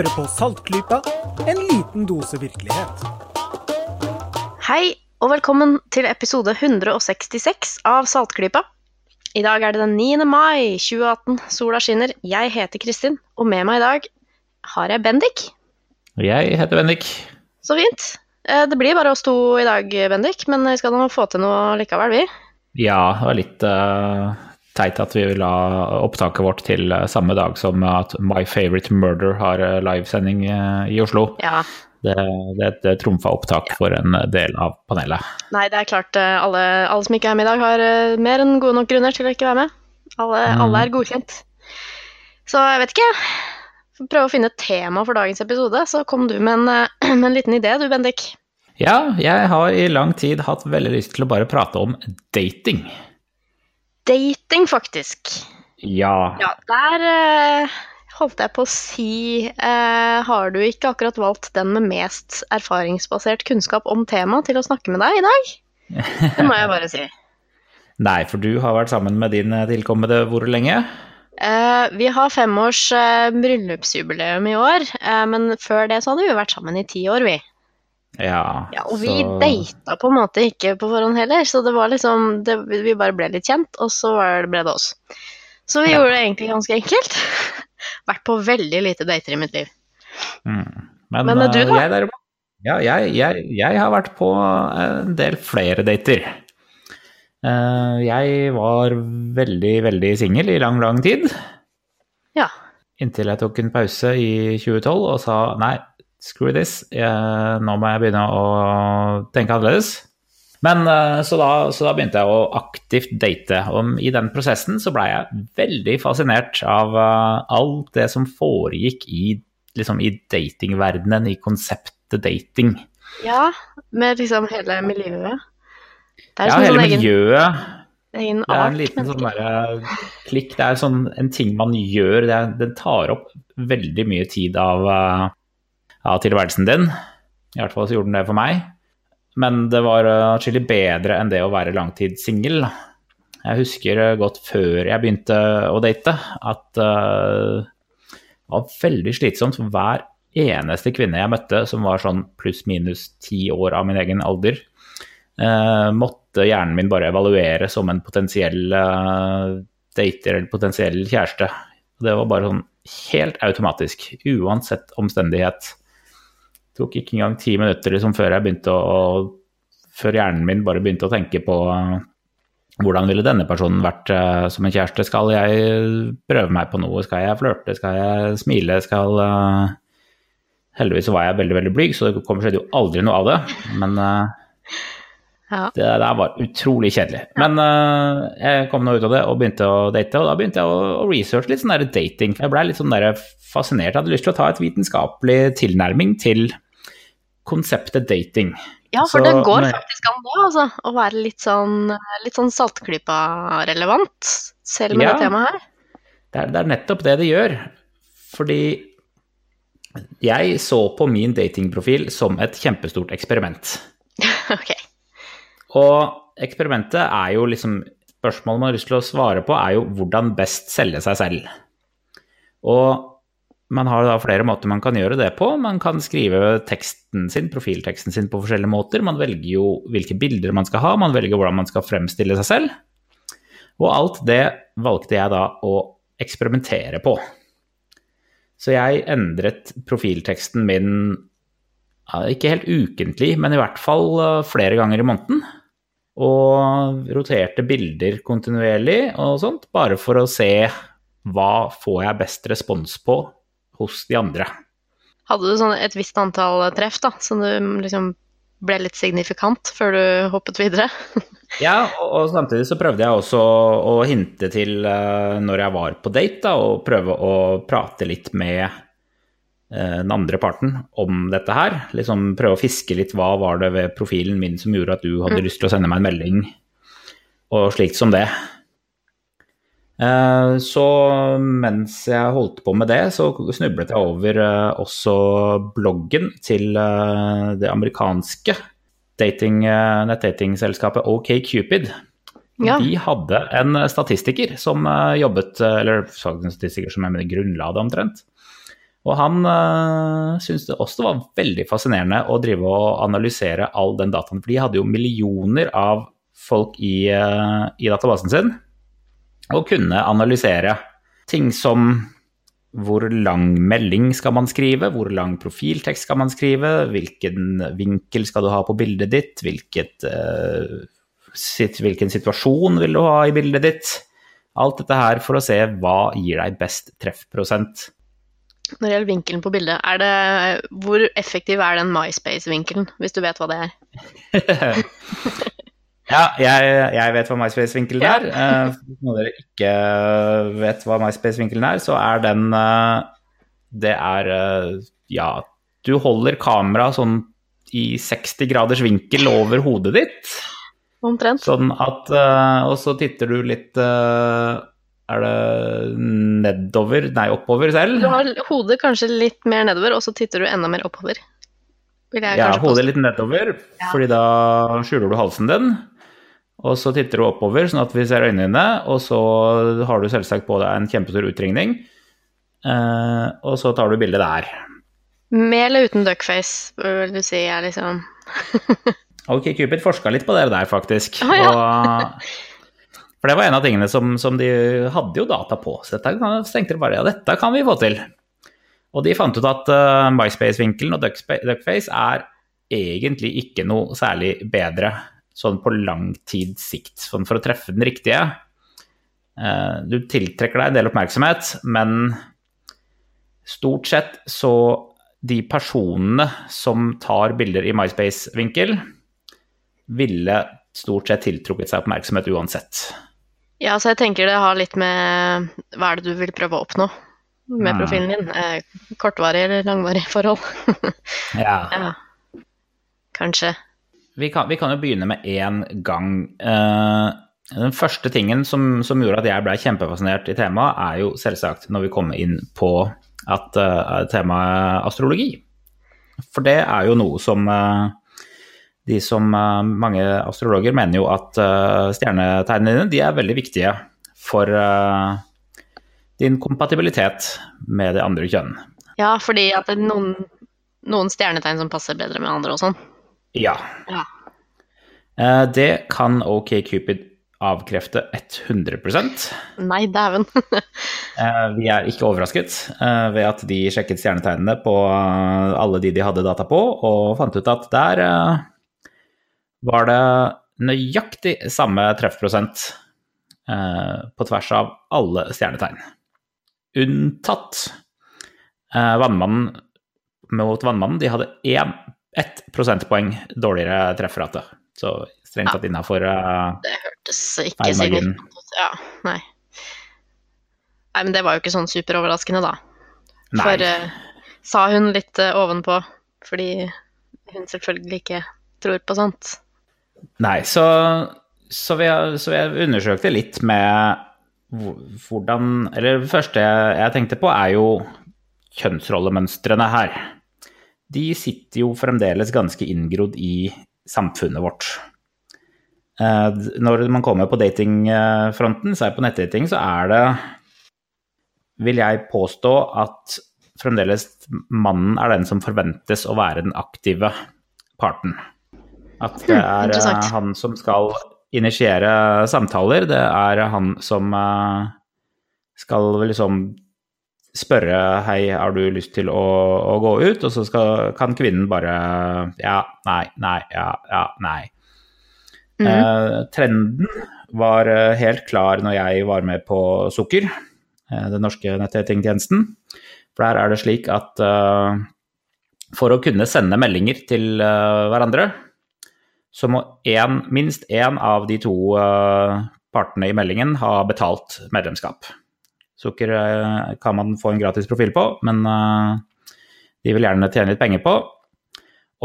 Hører på Saltklypa, en liten dose virkelighet. Hei, og velkommen til episode 166 av Saltklypa. I dag er det den 9. mai 2018. Sola skinner. Jeg heter Kristin, og med meg i dag har jeg Bendik. Jeg heter Bendik. Så fint. Eh, Det blir bare oss to i dag, Bendik, men vi skal nå få til noe likevel, vi. Ja, det var litt eh, teit at vi ha opptaket vårt til eh, samme dag som at My Favorite Murder har eh, livesending eh, i Oslo. Ja. Det, det et eh, trumfa opptak for en del av panelet. Nei, det er klart alle, alle som ikke er med i dag, har mer enn gode nok grunner til å ikke være med. Alle, Mm. alle er godkjent. Så jeg vet ikke. Får Prøve å finne et tema for dagens episode, så kom du med en, med en liten idé, du, Bendik. Ja, jeg har i lang tid hatt veldig lyst til å bare prate om dating. Dating, faktisk. Ja. Ja, der uh, holdt jeg på å si uh, Har du ikke akkurat valgt den med mest erfaringsbasert kunnskap om temaet til å snakke med deg i dag? Det må jeg bare si. Nei, for du har vært sammen med din eh, tilkommede hvor lenge? Uh, vi har femårs bryllupsjubileum i år, men før det så hadde vi vært sammen i ti år, vi. Ja, Ja, og vi så- data på en måte ikke på forhånd heller, så det var liksom det, Vi bare ble litt kjent, og så var det, ble det oss. Så vi Ja. gjorde det egentlig ganske enkelt. Vært på veldig lite dater i mitt liv. Mm. Men, Men, eh, du eh, da? Jeg, der, ja, jeg, jeg, jeg har vært på en del flere dater. Eh, jeg var veldig, veldig singel i lang, lang tid. Ja. Inntil jeg tok en pause i 2012 og sa nei, screw this, jeg, nå må jeg begynne å tenke annerledes. Men eh, så da, så da begynte jeg å aktivt date, og i den prosessen så blei jeg veldig fascinert av eh, alt det som foregikk i, liksom, i datingverdenen, i konseptet dating. Ja, med liksom hele miljøet. Ja, hele sånn egen, miljøet. egen Det er en liten sånn derre klikk. Det er sånn en ting man gjør. Det er, den tar opp veldig mye tid av, eh, av tilværelsen din. I hvert fall så gjorde den det for meg. Men det var eh, atskillig bedre enn det å være langtidssingel. Jeg husker eh, godt før jeg begynte å date, at eh, det var veldig slitsomt. for Hver eneste kvinne jeg møtte som var sånn pluss-minus ti år av min egen alder, måtte hjernen min bare evaluere som en potensiell dater eller potensiell kjæreste. Det var bare sånn helt automatisk, uansett omstendighet. Tok ikke engang ti minutter liksom, før å, før hjernen min bare begynte å tenke på eh, hvordan ville denne personen vært uh, som en kjæreste? Skal jeg prøve meg på noe? Skal jeg flørte? Skal jeg smile? Skal uh... Heldigvis var jeg veldig veldig blyg, så det kom, skjedde jo aldri noe av det. Men eh, Ja. det der var utrolig kjedelig. Men uh, jeg kom nå ut av det og begynte å date, og da begynte jeg å, å researche litt sånn der dating. Jeg blei litt sånn der fascinert. Jeg hadde lyst til å ta et vitenskapelig tilnærming til konseptet dating. Ja, for Så det går men... faktisk an da, altså. Å være litt sånn, litt sånn saltklypa-relevant, selv med Ja. det temaet her. Det er, det er nettopp det det gjør. Fordi jeg så på min datingprofil som et kjempestort eksperiment. ok. Og eksperimentet er jo liksom Spørsmålet man har lyst til å svare på, er jo hvordan best selge seg selv. Og man har da flere måter man kan gjøre det på. Man kan skrive teksten sin, profilteksten sin på forskjellige måter. Man velger jo hvilke bilder man skal ha, man velger hvordan man skal fremstille seg selv. Og alt det valgte jeg da å eksperimentere på. Så jeg endret profilteksten min ikke helt ukentlig, men i hvert fall eh, flere ganger i måneden. Og roterte bilder kontinuerlig og sånt, bare for å se hva får jeg best respons på hos de andre. Hadde du sånn et visst antall treff, da, så du liksom ble litt signifikant før du hoppet videre? Ja, og, samtidig så prøvde jeg også å hinte til eh, når jeg var på date, da, og prøve å prate litt med den andre parten om dette her. Liksom prøve å fiske litt hva var det ved profilen min som gjorde at du hadde lyst til å sende meg en melding, og slikt som det. Eh, Så mens jeg holdt på med det, så snublet jeg over eh, også bloggen til eh, det amerikanske dating, eh, nettdatingselskapet OKCupid. Ja. De hadde en statistiker som eh, jobbet, eh, eller en statistiker som jeg mener grunnla det omtrent. Og han øh, syntes det også var veldig fascinerende å drive og analysere all den dataen. For de hadde jo millioner av folk i, øh, i databasen sin, og kunne analysere ting som hvor lang melding skal man skrive, hvor lang profiltekst skal man skrive, hvilken vinkel skal du ha på bildet ditt, hvilket, øh, sitt, hvilken situasjon vil du ha i bildet ditt. Alt dette her for å se hva gir deg best treffprosent. Når det gjelder vinkelen på bildet, er det, hvor effektiv er den MySpace-vinkelen, hvis du vet hva det er? ja, jeg, jeg, vet hva MySpace-vinkelen er. Uh, når dere ikke vet hva MySpace-vinkelen er, så er den uh, Det er uh, Ja, du holder kameraet sånn i 60 graders vinkel over hodet ditt. Omtrent. Sånn at Og så titter du litt er det nedover, nei oppover selv? Du har hodet kanskje litt mer nedover, og så titter du enda mer oppover. ja, hodet litt nedover, ja. fordi da skjuler du halsen din. Og så titter du oppover, sånn at vi ser øynene dine, og så har du selvsagt på deg en kjempestor utringning. Eh, og så tar du bildet der. Med eller uten duckface, vil du si, er liksom Ok, Cupid forska litt på det der, faktisk. Oh, ja. og for det var en av tingene som, som de hadde jo data på. Så dette tenkte de bare ja, dette kan vi få til. Og de fant ut at uh, MySpace-vinkelen og Duckface er egentlig ikke noe særlig bedre sånn på lang tids sikt. Sånn for å treffe den riktige. Uh, du tiltrekker deg en del oppmerksomhet, men stort sett så de personene som tar bilder i MySpace-vinkel, ville stort sett tiltrukket seg oppmerksomhet uansett. Ja, så jeg tenker det har litt med hva er det du vil prøve å oppnå med mm. profilen din. Eh, kortvarig eller langvarig forhold. ja. ja. Kanskje. Vi kan, vi kan, jo begynne med én gang. Uh, den første tingen som, som gjorde at jeg ble kjempefascinert i temaet, er jo selvsagt når vi kommer inn på at uh, temaet astrologi. For det er jo noe som uh, de som eh, Mange astrologer mener jo at eh, stjernetegnene dine de er veldig viktige for eh, din kompatibilitet med det andre kjønn. Ja, fordi at det er noen, noen stjernetegn som passer bedre med andre og sånn? Ja. ja. Det kan OK Cupid avkrefte 100% Nei, dæven. Vi er ikke overrasket ved at de sjekket stjernetegnene på alle de de hadde data på, og fant ut at der var det nøyaktig samme treffprosent eh, på tvers av alle stjernetegn. Unntatt eh, Vannmannen mot Vannmannen. De hadde én, ett prosentpoeng dårligere trefferate. Så strengt tatt innafor Det hørtes ikke signifikant ut. Ja, nei. Nei, men det var jo ikke sånn superoverraskende, da. Nei. For uh, sa hun litt uh, ovenpå fordi hun selvfølgelig ikke tror på sånt? Nei, så, så, vi, så jeg undersøkte litt med hvordan Eller det første jeg tenkte på, er jo kjønnsrollemønstrene her. De sitter jo fremdeles ganske inngrodd i samfunnet vårt. Eh, når man kommer på datingfronten, er på nettdating, så er det Vil jeg påstå at fremdeles mannen er den som forventes å være den aktive parten. At det er mm, han som skal initiere samtaler. Det er han som eh, skal liksom spørre hei, har du lyst til å, å gå ut? Og så skal, kan kvinnen bare ja, nei, nei, ja, ja, nei. Mm. Eh, trenden var eh, helt klar når jeg var med på Sukker, den norske nettdatingtjenesten. For der er det slik at eh, for å kunne sende meldinger til eh, hverandre, så må en, minst én av de to uh, partene i meldingen ha betalt medlemskap. Sukker uh, kan man få en gratis profil på, men uh, de vil gjerne tjene litt penger på.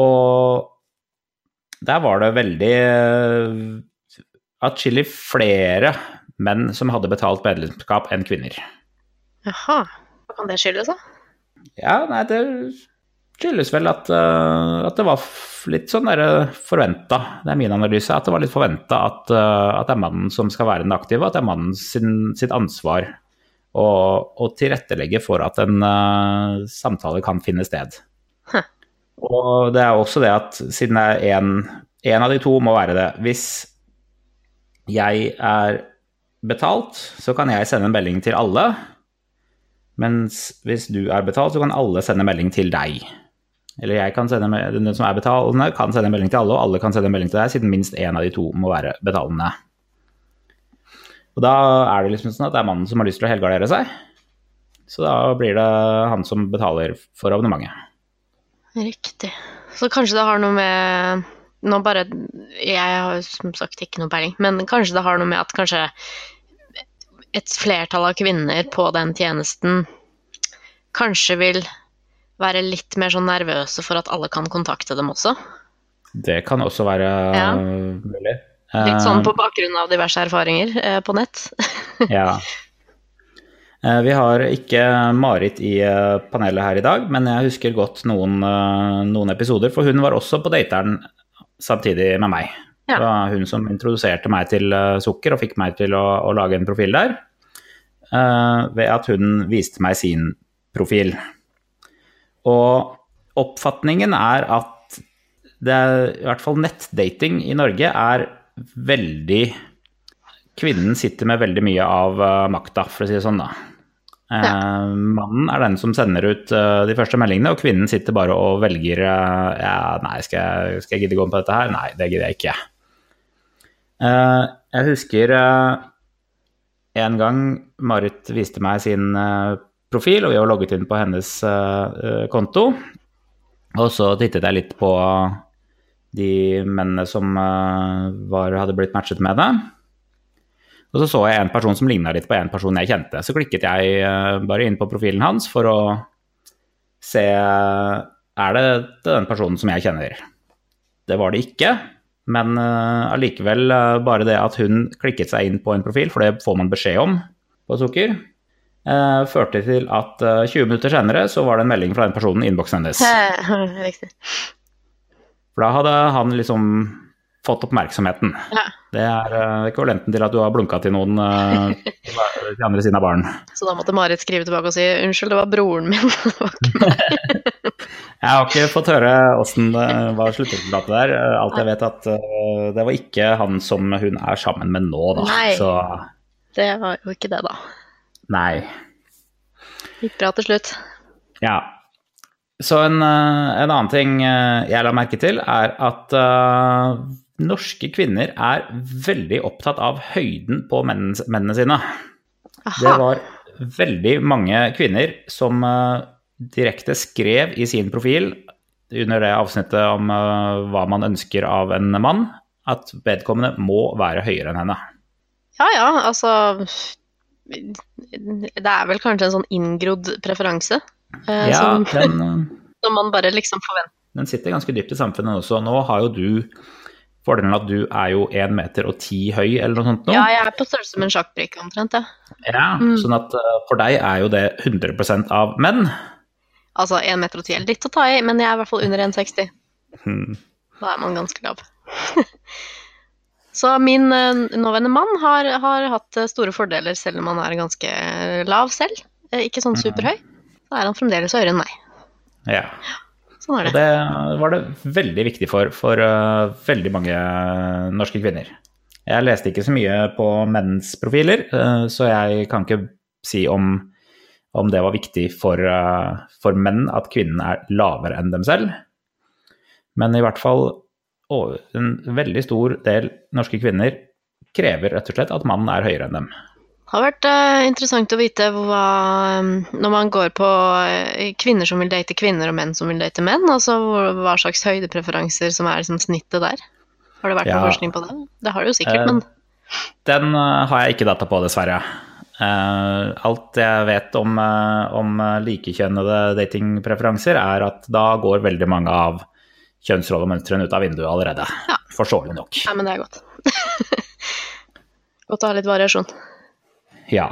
Og der var det veldig atskillig flere menn som hadde betalt medlemskap enn kvinner. Jaha. Hva kan det skyldes, da? Ja, nei, det skyldes vel at, uh, at, det var litt sånn forventa, det er min analyse, at det var litt forventa at, uh, at, det er mannen som skal være den aktive, at det er mannen sin, sitt ansvar å, tilrettelegge for at en uh, samtale kan finne sted. Huh. Og det er også det at siden det er én En av de to må være det. Hvis jeg er betalt, så kan jeg sende en melding til alle. Mens hvis du er betalt, så kan alle sende melding til deg. Eller jeg kan sende, den som er betalende, kan sende en melding til alle, og alle kan sende en melding til deg, siden minst én av de to må være betalende. Og da er det liksom sånn at det er mannen som har lyst til å helgardere seg. Så da blir det han som betaler for abonnementet. Riktig. Så kanskje det har noe med Nå bare Jeg har som sagt ikke noe peiling, men kanskje det har noe med at kanskje et flertall av kvinner på den tjenesten kanskje vil være litt mer sånn nervøse for at alle kan kontakte dem også. Det kan også være Ja. mulig. Litt sånn Eh, på bakgrunn av diverse erfaringer eh, på nett. Ja. Eh, Vi har ikke Marit i eh, panelet her i dag, men jeg husker godt noen, eh, noen episoder, for hun var også på dateren samtidig med meg. Ja. Det var hun som introduserte meg til eh, sukker og fikk meg til å, å lage en profil der, eh, ved at hun viste meg sin profil. Og oppfatningen er at det er, i hvert fall nettdating i Norge er veldig Kvinnen sitter med veldig mye av eh, makta, for å si det sånn, da. Ja. mannen er den som sender ut eh, de første meldingene, og kvinnen sitter bare og velger eh, ja, nei, skal jeg, skal jeg gidde gå med på dette her? Nei, det gidder jeg ikke. Eh, jeg husker eh, en gang Marit viste meg sin eh, profil, og vi har logget inn på hennes eh, konto. Og så tittet jeg litt på de mennene som uh, var, hadde blitt matchet med det. Og så så jeg en person som ligna litt på en person jeg kjente. Så klikket jeg uh, bare inn på profilen hans for å se Er det den personen som jeg kjenner? Det var det ikke. Men allikevel, bare det at hun klikket seg inn på en profil, for det får man beskjed om på Sukker, førte til at eh, 20 minutter senere så var det en melding fra den personen i innboksen hennes. Riktig. For da hadde han liksom fått oppmerksomheten. Ja. Det er uh, ekvivalenten til at du har blunka til noen uh, til andre siden av baren. Så da måtte Marit skrive tilbake og si unnskyld, det var broren min. Jeg har ikke fått høre åssen det var sluttresultatet der. Alt jeg vet at uh, det var ikke han som hun er sammen med nå, da. Nei. Så det var jo ikke det, da. Nei. Gikk bra til slutt. Ja. Så en, uh, en annen ting uh, jeg la merke til, er at uh, norske kvinner er veldig opptatt av høyden på mennene, mennene sine. Det var veldig mange kvinner som uh, direkte skrev i sin profil under det avsnittet om uh, hva man ønsker av en mann, at vedkommende må være høyere enn henne. Ja ja, altså Det er vel kanskje en sånn inngrodd preferanse. eh, Ja, som, den, eh, som man bare liksom forventer. den sitter ganske dypt i samfunnet også. Nå har jo du fordelen at du er jo 1 meter og 10 høy, eller noe sånt nå. Ja, jeg er på størrelse med en sjakkbrikke omtrent, ja. Ja, Mm. Sånn at eh, for deg er jo det 100% av menn. Altså 1 meter og 10 er litt å ta i, men jeg er i hvert fall under 1,60. Mm. Da er man ganske lav. Så min eh, nåværende mann har, har hatt eh, store fordeler selv om han er ganske eh, lav selv. Ikke sånn superhøy. Så er han fremdeles høyere enn meg. Ja. Sånn er Og det. det var det veldig viktig for for uh, veldig mange norske kvinner. Jeg leste ikke så mye på menns profiler, uh, så jeg kan ikke si om, om det var viktig for, uh, for menn at kvinnen er lavere enn dem selv. Men i hvert fall en veldig stor del norske kvinner krever rett og slett at mannen er høyere enn dem. Det har vært eh, interessant å vite hva eh, Når man går på eh, kvinner som vil date kvinner, og menn som vil date menn, altså hva slags høydepreferanser som er liksom snittet der. Har det vært Ja. noe forskning på det? Det har det jo sikkert, Eh, men Den har jeg ikke data på, dessverre. Uh, alt jeg vet om, uh, om likekjønnede datingpreferanser, er at da går veldig mange av kjønnsrollemønstrene ut av vinduet allerede. Ja. Forståelig nok. Nei, men det er godt. godt å ha litt variasjon. Ja.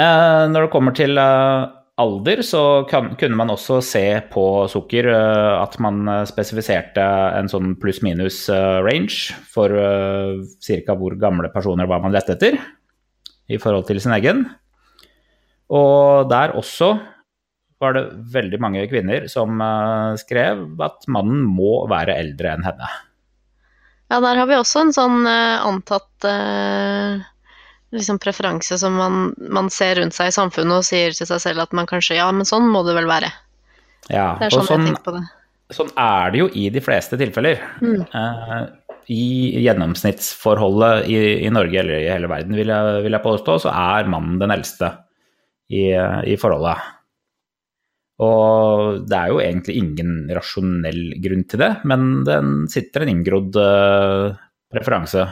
Eh, når det kommer til eh, alder, så kan, kunne man også se på sukker eh, at man eh, spesifiserte en sånn pluss-minus eh, range for uh, ca. hvor gamle personer var man lette etter i forhold til sin egen. Og der også var det veldig mange kvinner som eh, skrev at mannen må være eldre enn henne. Ja, der har vi også en sånn eh, antatt eh, liksom preferanse som man, man ser rundt seg i samfunnet og sier til seg selv at man kanskje Ja, men sånn må det vel være. Ja, Det er og sånn, sånn, jeg tenker på det. sånn er det jo i de fleste tilfeller. Mm. Eh, I gjennomsnittsforholdet i, i Norge eller i hele verden, vil jeg, vil jeg påstå, så er mannen den eldste i, i forholdet. Og det er jo egentlig ingen rasjonell grunn til det, men den sitter en inngrodd uh, preferanse.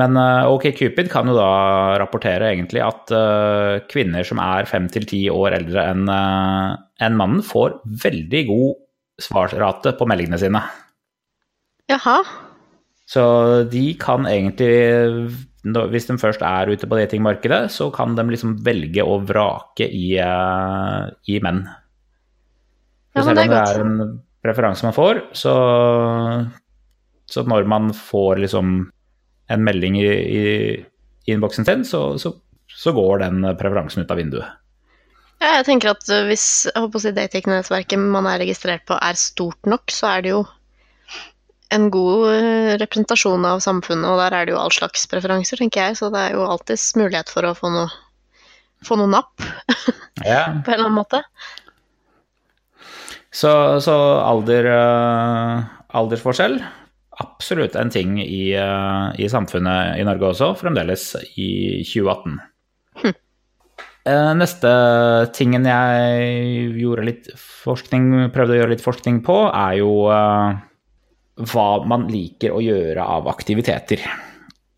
Men uh, OK Cupid kan jo da rapportere egentlig at uh, kvinner som er fem til ti år eldre enn eh, enn mannen, får veldig god svarrate på meldingene sine. Jaha. Så de kan egentlig, hvis de først er ute på datingmarkedet, så kan de liksom velge å vrake i, eh, i menn. Ja, selv det er det er en preferanse man får, så, så når man får liksom en melding i, i, innboksen sin, så, så, så går den preferansen ut av vinduet. Ja, jeg tenker at hvis si datingnettverket man er registrert på er stort nok, så er det jo en god uh, representasjon av samfunnet, og der er det jo all slags preferanser, tenker jeg, så det er jo alltids mulighet for å få noe, få noe napp Ja. på en eller annen måte. Så, så alder, eh, aldersforskjell, absolutt en ting i, eh, i samfunnet i Norge også, fremdeles i 2018. Eh, Neste tingen jeg gjorde litt forskning, prøvde å gjøre litt forskning på, er jo eh, hva man liker å gjøre av aktiviteter.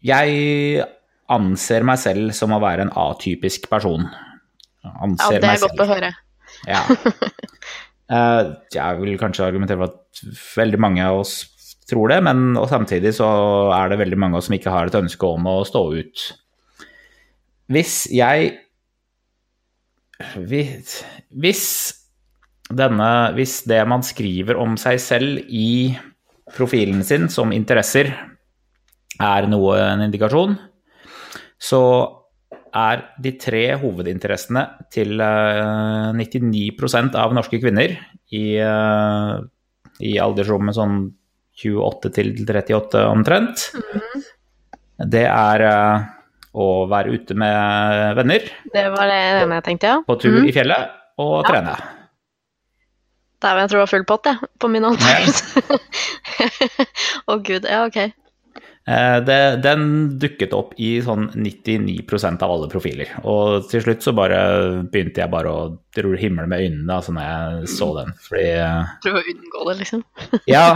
Jeg anser meg selv som å være en atypisk person. Ja, det er godt å høre. Ja. Eh, jeg vil kanskje argumentere for at veldig mange av oss tror det, men samtidig så er det veldig mange av oss som ikke har et ønske om å stå ut. Hvis jeg hvis denne Hvis det man skriver om seg selv i profilen sin som interesser, er noe en indikasjon, så er de tre hovedinteressene til eh, 99% av norske kvinner i, eh, i aldersrommet sånn 28 til 38 omtrent. Det er eh, å være ute med venner, Det var det jeg tenkte, ja. på tur mm. i fjellet og Ja. trene. Dæven, jeg tror det var full pott, jeg, på min antakelse. Å gud, ja, ok. Eh, Det, den dukket opp i sånn 99% av alle profiler. Og til slutt så bare begynte jeg bare å dro himle med øynene altså, når jeg så den. Fordi eh, Prøve å unngå det, liksom. Ja,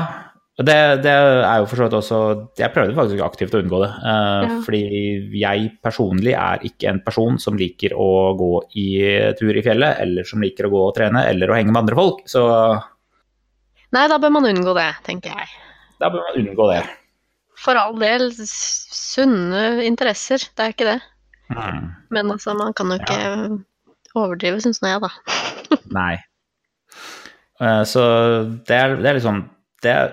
det, det er jo for så vidt også Jeg prøvde faktisk aktivt å unngå det. Uh, Ja. Fordi jeg personlig er ikke en person som liker å gå i tur i fjellet, eller som liker å gå og trene, eller å henge med andre folk. Så Nei, da bør man unngå det, tenker jeg. da bør man unngå det. For all del, sunne interesser, det er ikke det. Mm. Men altså, man kan jo ikke overdrive, syns nå jeg, da. Nei. Uh, Så det er, det er liksom Det er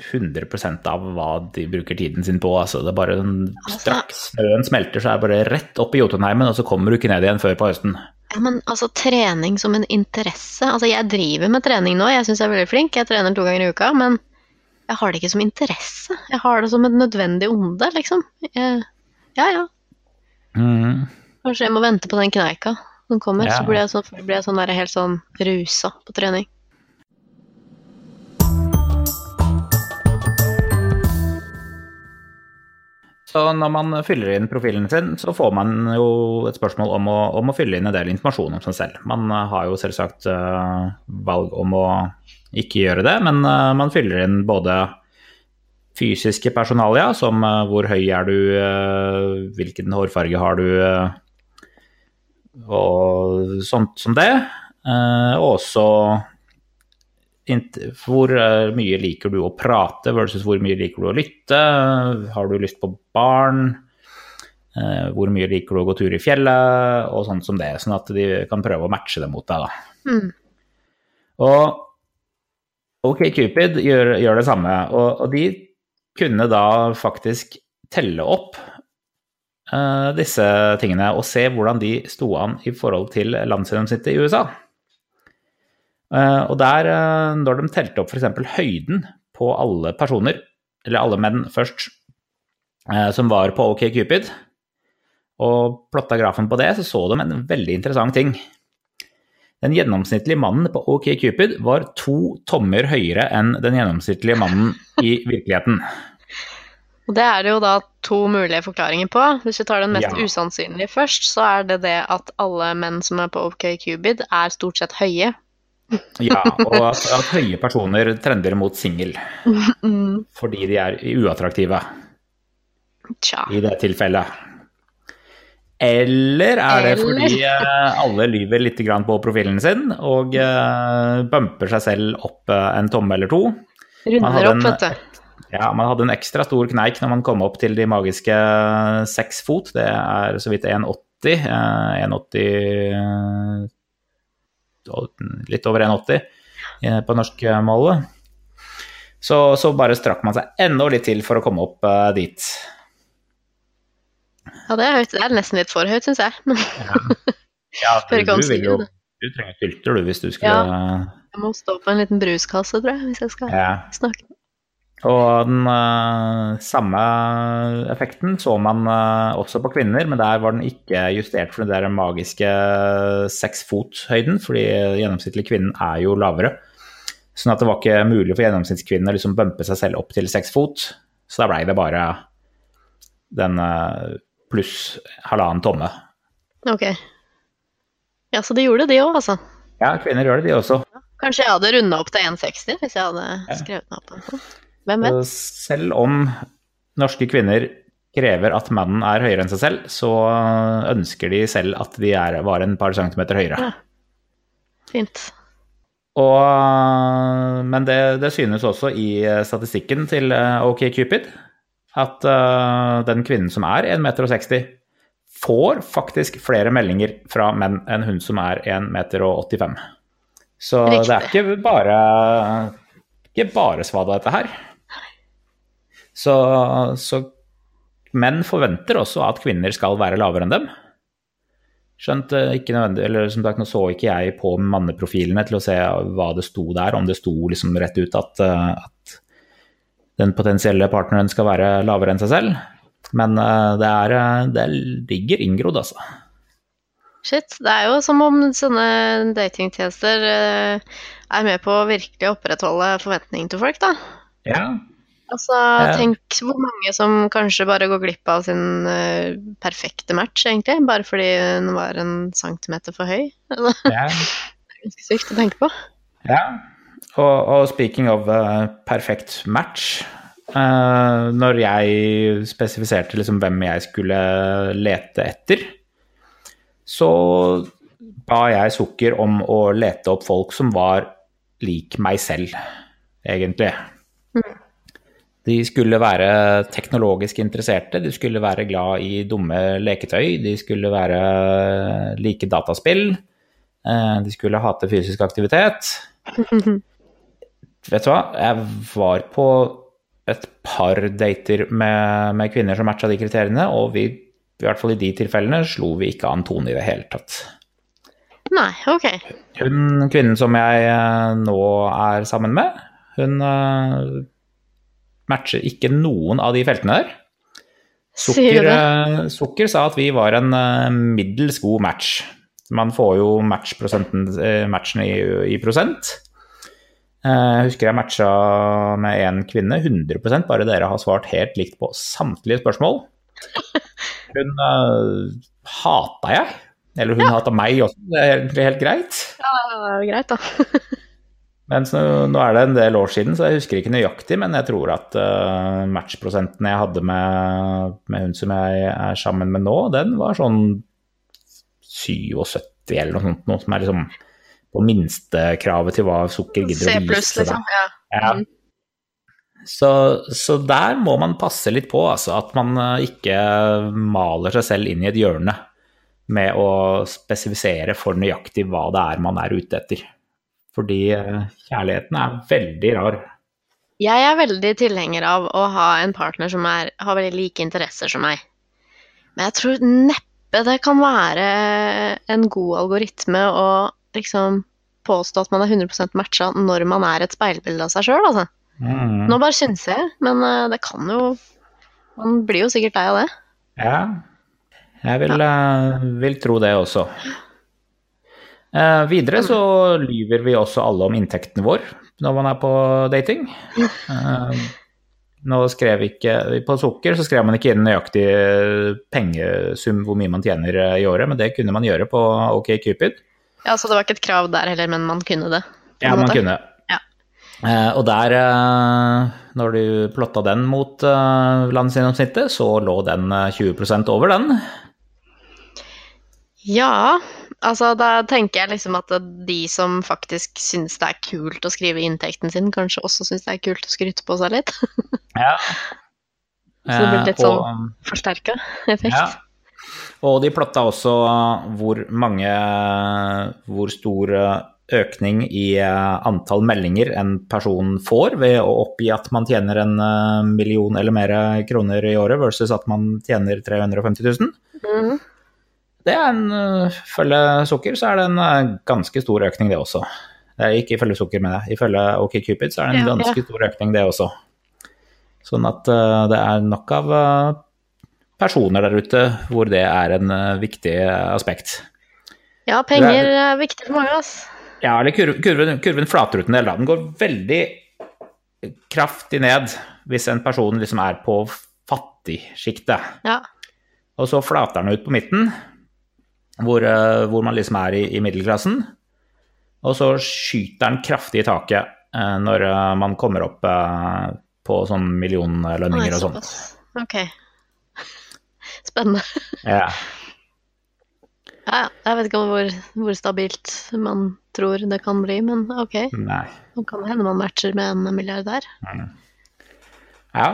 100% av hva de bruker tiden sin på. Altså, det er bare en- Altså- Straks snøen smelter, så er det bare rett opp i Jotunheimen, og så kommer du ikke ned igjen før på høsten. Ja, men altså, trening som en interesse Altså, jeg driver med trening nå, jeg syns jeg er veldig flink, jeg trener to ganger i uka, men jeg har det ikke som interesse. Jeg har det som et nødvendig onde, liksom. Jeg, ja, ja. Mm. Kanskje jeg må vente på den kneika som kommer, Ja. så blir jeg sånn, blir jeg sånn der helt sånn rusa på trening. Så når man fyller inn profilen sin, så får man jo et spørsmål om å, om å fylle inn en del informasjon om seg selv. Man eh, har jo selvsagt uh, valg om å ikke gjøre det, men uh, man fyller inn både fysiske personalia, som uh, hvor høy er du, hvilken hårfarge har du, og sånt som det. Og også hvor mye liker du å prate versus hvor mye liker du å lytte? Har du lyst på barn? Eh, Hvor mye liker du å gå tur i fjellet? Og sånt som det, sånn at de kan prøve å matche det mot deg. Da. Mm. Og OK Cupid gjør, gjør det samme, og, og de kunne da faktisk telle opp uh, disse tingene og se hvordan de sto an i forhold til landsgjennomsnittet i USA. Eh, og der, eh, når de telte opp f.eks. høyden på alle personer, eller alle menn først, eh, som var på OK Cupid, og plotta grafen på det, så så de en veldig interessant ting. Den gjennomsnittlige mannen på OK Cupid var to tommer høyere enn den gjennomsnittlige mannen i virkeligheten. Og det er det jo da to mulige forklaringer på. Hvis vi tar den mest Ja. usannsynlige først, så er det det at alle menn som er på OK Cubid, er stort sett høye. Ja, og at, at høye personer trender mot singel fordi de er uattraktive Tja. i det tilfellet. Eller er det Eller- fordi eh, alle lyver litt på profilen sin og eh, bumper seg selv opp eh, en tomme eller to? Runder opp, vet du. Ja, man hadde en ekstra stor kneik når man kom opp til de magiske seks fot. Det er så vidt 1,80. eh, 1,80 eh, Litt over 1,80 eh, på norskmålet. Så, så bare strakk man seg enda litt til for å komme opp eh, dit. Ja, det er høyt. Det er nesten litt for høyt, syns jeg. Men Ja, ja, du, du, vil jo. Du trenger filter, du, hvis du skulle ja. jeg må stå på en liten bruskasse, tror jeg, hvis jeg skal ja. snakke. Og den uh, samme effekten så man uh, også på kvinner, men der var den ikke justert for den der magiske seks fot-høyden, fordi gjennomsnittlig kvinnen er jo lavere. Sånn at det var ikke mulig for gjennomsnittskvinnen å liksom bumpe seg selv opp til seks fot. Så da blei det bare den uh, pluss halvannen tomme. Ok. Ja, så de gjorde det, de òg, altså. Ja, kvinner gjør det, de også. Kanskje jeg hadde runda opp til 1,60 hvis jeg hadde skrevet meg opp. Hvem vet? Selv om norske kvinner krever at mannen er høyere enn seg selv, så ønsker de selv at de er, var en par centimeter høyere. Ja. Fint. Og, men det, det synes også i statistikken til eh, OkCupid at uh, den kvinnen som er 1,60 meter, får faktisk flere meldinger fra menn enn hun som er 1,85 meter. Så det er ikke bare, ikke bare svada, dette her. Så, så menn forventer også at kvinner skal være lavere enn dem. Skjønt eh, ikke nødvendig, eller som sagt, nå så ikke jeg på manneprofilene til å se hva det sto der, om det sto liksom rett ut at, eh, at den potensielle partneren skal være lavere enn seg selv. Men eh, det, er, det ligger inngrodd, altså. Shit. Det er jo som om sånne datingtjenester er med på å virkelig opprettholde forventningene til folk, da. Ja. Altså, tenk hvor mange som kanskje bare går glipp av sin uh, perfekte match, egentlig, bare fordi den var en centimeter for høy. Det er ganske sykt å tenke på. Ja, og, og speaking of uh, perfekt match uh, Når jeg spesifiserte liksom hvem jeg skulle lete etter, så ba jeg Sukker om å lete opp folk som var lik meg selv, egentlig. De skulle være teknologisk interesserte, de skulle være glad i dumme leketøy, de skulle være like dataspill, uh, de skulle hate fysisk aktivitet. Vet du hva, jeg var på et par dater med, med kvinner som matcha de kriteriene, og vi, i hvert fall i de tilfellene, slo vi ikke an tone i det hele tatt. Nei, ok. Hun kvinnen som jeg eh, nå er sammen med, hun eh, matcher ikke noen av de feltene der. Sukker, eh, Sukker sa at vi var en eh, middels god match. Man får jo eh, matchen i, i prosent. Jeg husker jeg matcha med en kvinne 100% bare dere har svart helt likt på samtlige spørsmål. Hun uh, hata jeg. Eller hun hata meg også, det er egentlig helt greit. Ja, det er greit, da. Men så, nå er det en del år siden, så jeg husker ikke nøyaktig, men jeg tror at uh, matchprosenten jeg hadde med, med hun som jeg er sammen med nå, den var sånn 77 eller noe sånt, noe som er liksom på minstekravet til hva sukker gidder C å vise. vise. liksom. Ja. Ja. Mm. Så, så der må man passe litt på, altså, at man eh, ikke maler seg selv inn i et hjørne med å spesifisere for nøyaktig hva det er man er ute etter. Fordi eh, kjærligheten er veldig rar. Jeg er veldig tilhenger av å ha en partner som er, har veldig like interesser som meg. Men jeg tror neppe det kan være en god algoritme å liksom påstå at man er 100% matcha når man er et speilbilde av seg sjøl, altså. Mm. Nå bare synser jeg, men eh, det kan jo Man blir jo sikkert lei av det. Ja, jeg vil, ja. vil tro det også. Eh, videre så lyver vi også alle om inntekten vår når man er på dating. Eh, nå skrev ikke, På sukker så skrev man ikke inn nøyaktig pengesum hvor mye man tjener eh, i året, men det kunne man gjøre på OkCupid. Ja, Så det var ikke et krav der heller, men man kunne det. Ja, man måte. kunne. Ja. Eh, og der, eh, når du plotta den mot eh, landsgjennomsnittet, så lå den eh, 20% over den. Ja, altså da tenker jeg liksom at de som faktisk syns det er kult å skrive inntekten sin, kanskje også syns det er kult å skryte på seg litt. Ja. Så det blir litt Eh, sånn og- forsterka effekt. Ja. Og de plotta også hvor mange Hvor stor økning i eh, antall meldinger en person får ved å oppgi at man tjener en eh, million eller mer kroner i året, versus at man tjener 350 000. Mhm. Det er en eh, Ifølge Sukker så er det en eh, ganske stor økning, det også. Det er ikke ifølge Sukker, men ifølge OkCupid så er det en Ja, ja. ganske stor økning, det også. Sånn at eh, det er nok av personer der ute hvor det er en viktig aspekt. Ja, penger er viktig for mange, ass. Ja, eller kurven, kurven, kurven flater ut en del, da. Den går veldig kraftig ned hvis en person liksom er på fattigsjiktet. Ja. Og så flater den ut på midten, hvor, eh, hvor man liksom er i, i middelklassen. Og så skyter den kraftig i taket eh, når eh, man kommer opp eh, på sånn millionlønninger og sånt. Ok. Spennende. Ja. Ja. Jeg vet ikke hvor, hvor stabilt man tror det kan bli, men ok. Nei. Nå kan det hende man matcher med en milliardær. Ja.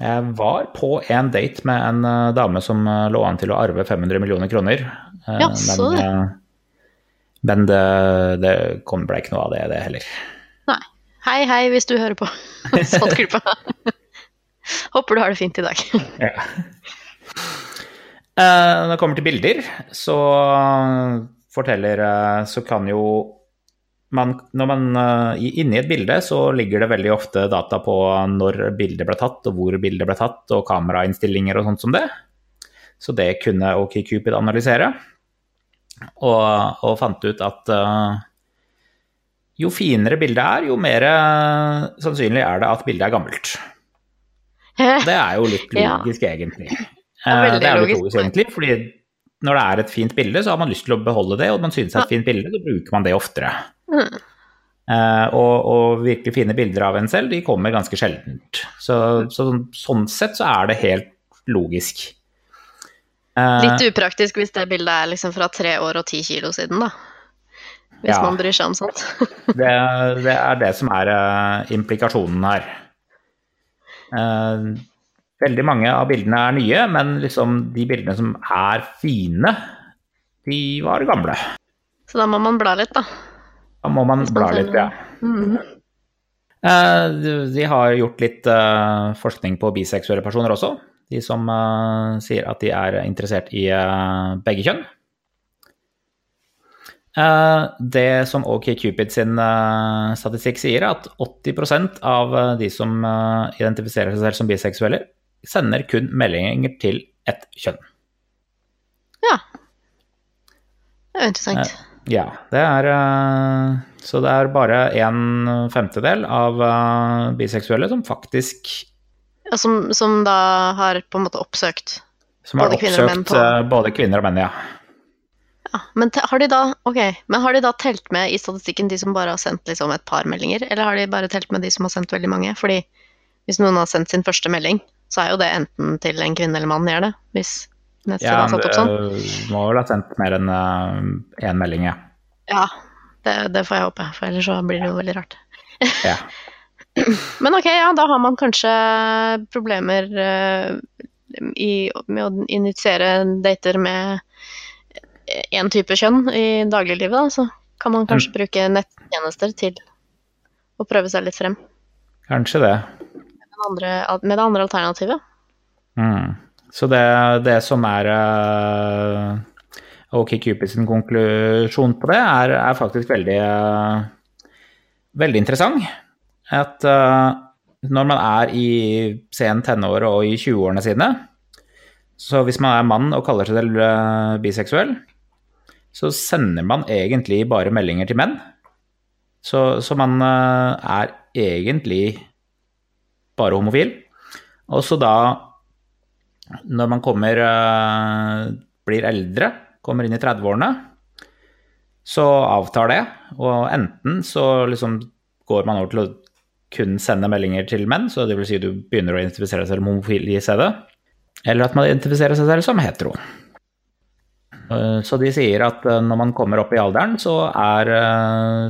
Jeg var på en date med en eh, dame som lå an til å arve 500 millioner kroner. Eh, Ja, så det. men, eh, det, det kom, ble ikke noe av det, det heller. Nei. Hei, hei, hvis du hører på. Saltklippa. Håper du har det fint i dag. Ja. Eh, Når det kommer til bilder, så forteller Så kan jo man, Når man Inni et bilde så ligger det veldig ofte data på når bildet ble tatt, og hvor bildet ble tatt, og kamerainnstillinger og sånt som det. Så det kunne OkCupid analysere. Og, og fant ut at uh, jo finere bildet er, jo mer eh, sannsynlig er det at bildet er gammelt. Det er jo litt Ja. logisk, egentlig. er Eh, det er jo litt logisk. egentlig, fordi når det er et fint bilde, så har man lyst til å beholde det, og man synes det er et fint bilde, så bruker man det oftere. Mm. Eh, og, og virkelig fine bilder av en selv, de kommer ganske sjeldent. Så, så sånn sett så er det helt logisk. Eh, Litt upraktisk hvis det bildet er liksom fra tre år og ti kilo siden, da. Hvis Ja. man bryr seg om sånt. det, det er det som er uh, implikasjonen her. Uh, veldig mange av bildene er nye, men liksom de bildene som er fine, de var gamle. Så da må man bla litt, da. Da må man bla litt, ja. Mhm. Uh, de- har gjort litt forskning på biseksuelle personer også. De som eh, sier at de er interessert i eh, begge kjønn. Eh, Det som OkCupid sin statistikk sier, er at 80% av de som identifiserer seg selv som biseksuelle, sender kun meldinger til ett kjønn. Ja. Det er jo interessant. Ja, det er Så det er bare en femtedel av biseksuelle som faktisk Ja, som, som da har på en måte oppsøkt Som har Både kvinner og menn oppsøkt på- eh, både kvinner og menn, ja. ja, men, har de da, okay, men har de da telt med i statistikken de som bare har sendt liksom et par meldinger, eller har de bare telt med de som har sendt veldig mange? Fordi hvis noen har sendt sin første melding, så er jo det enten til en kvinne eller mann gjør det, hvis neste ja er satt opp sånn. må vel ha sendt mer enn én melding, ja. Ja, det, det får jeg håpe, for ellers så blir det jo veldig rart. ja. Men ok, ja, da har man kanskje problemer eh, i, med å initiere dater med én type kjønn i dagliglivet, da. Så kan man kanskje bruke nettjenester til å prøve seg litt frem Kanskje det. med, det andre, med det andre alternativet. Mm. Så det, det som er uh, OK sin konklusjon på det, er, er faktisk veldig, uh, veldig interessant. At uh, når man er i sen tenår og i 20-årene sine, så hvis man er mann og kaller seg selv uh, biseksuell, så sender man egentlig bare meldinger til menn. Så, så man uh, er egentlig bare homofil. Og så da, når man kommer blir eldre, kommer inn i 30-årene, så avtar det. Og enten så liksom går man over til å kun sende meldinger til menn, så det vil si du begynner å identifisere deg som homofil i stedet. Eller at man identifiserer seg selv som hetero. Så de sier at når man kommer opp i alderen, så er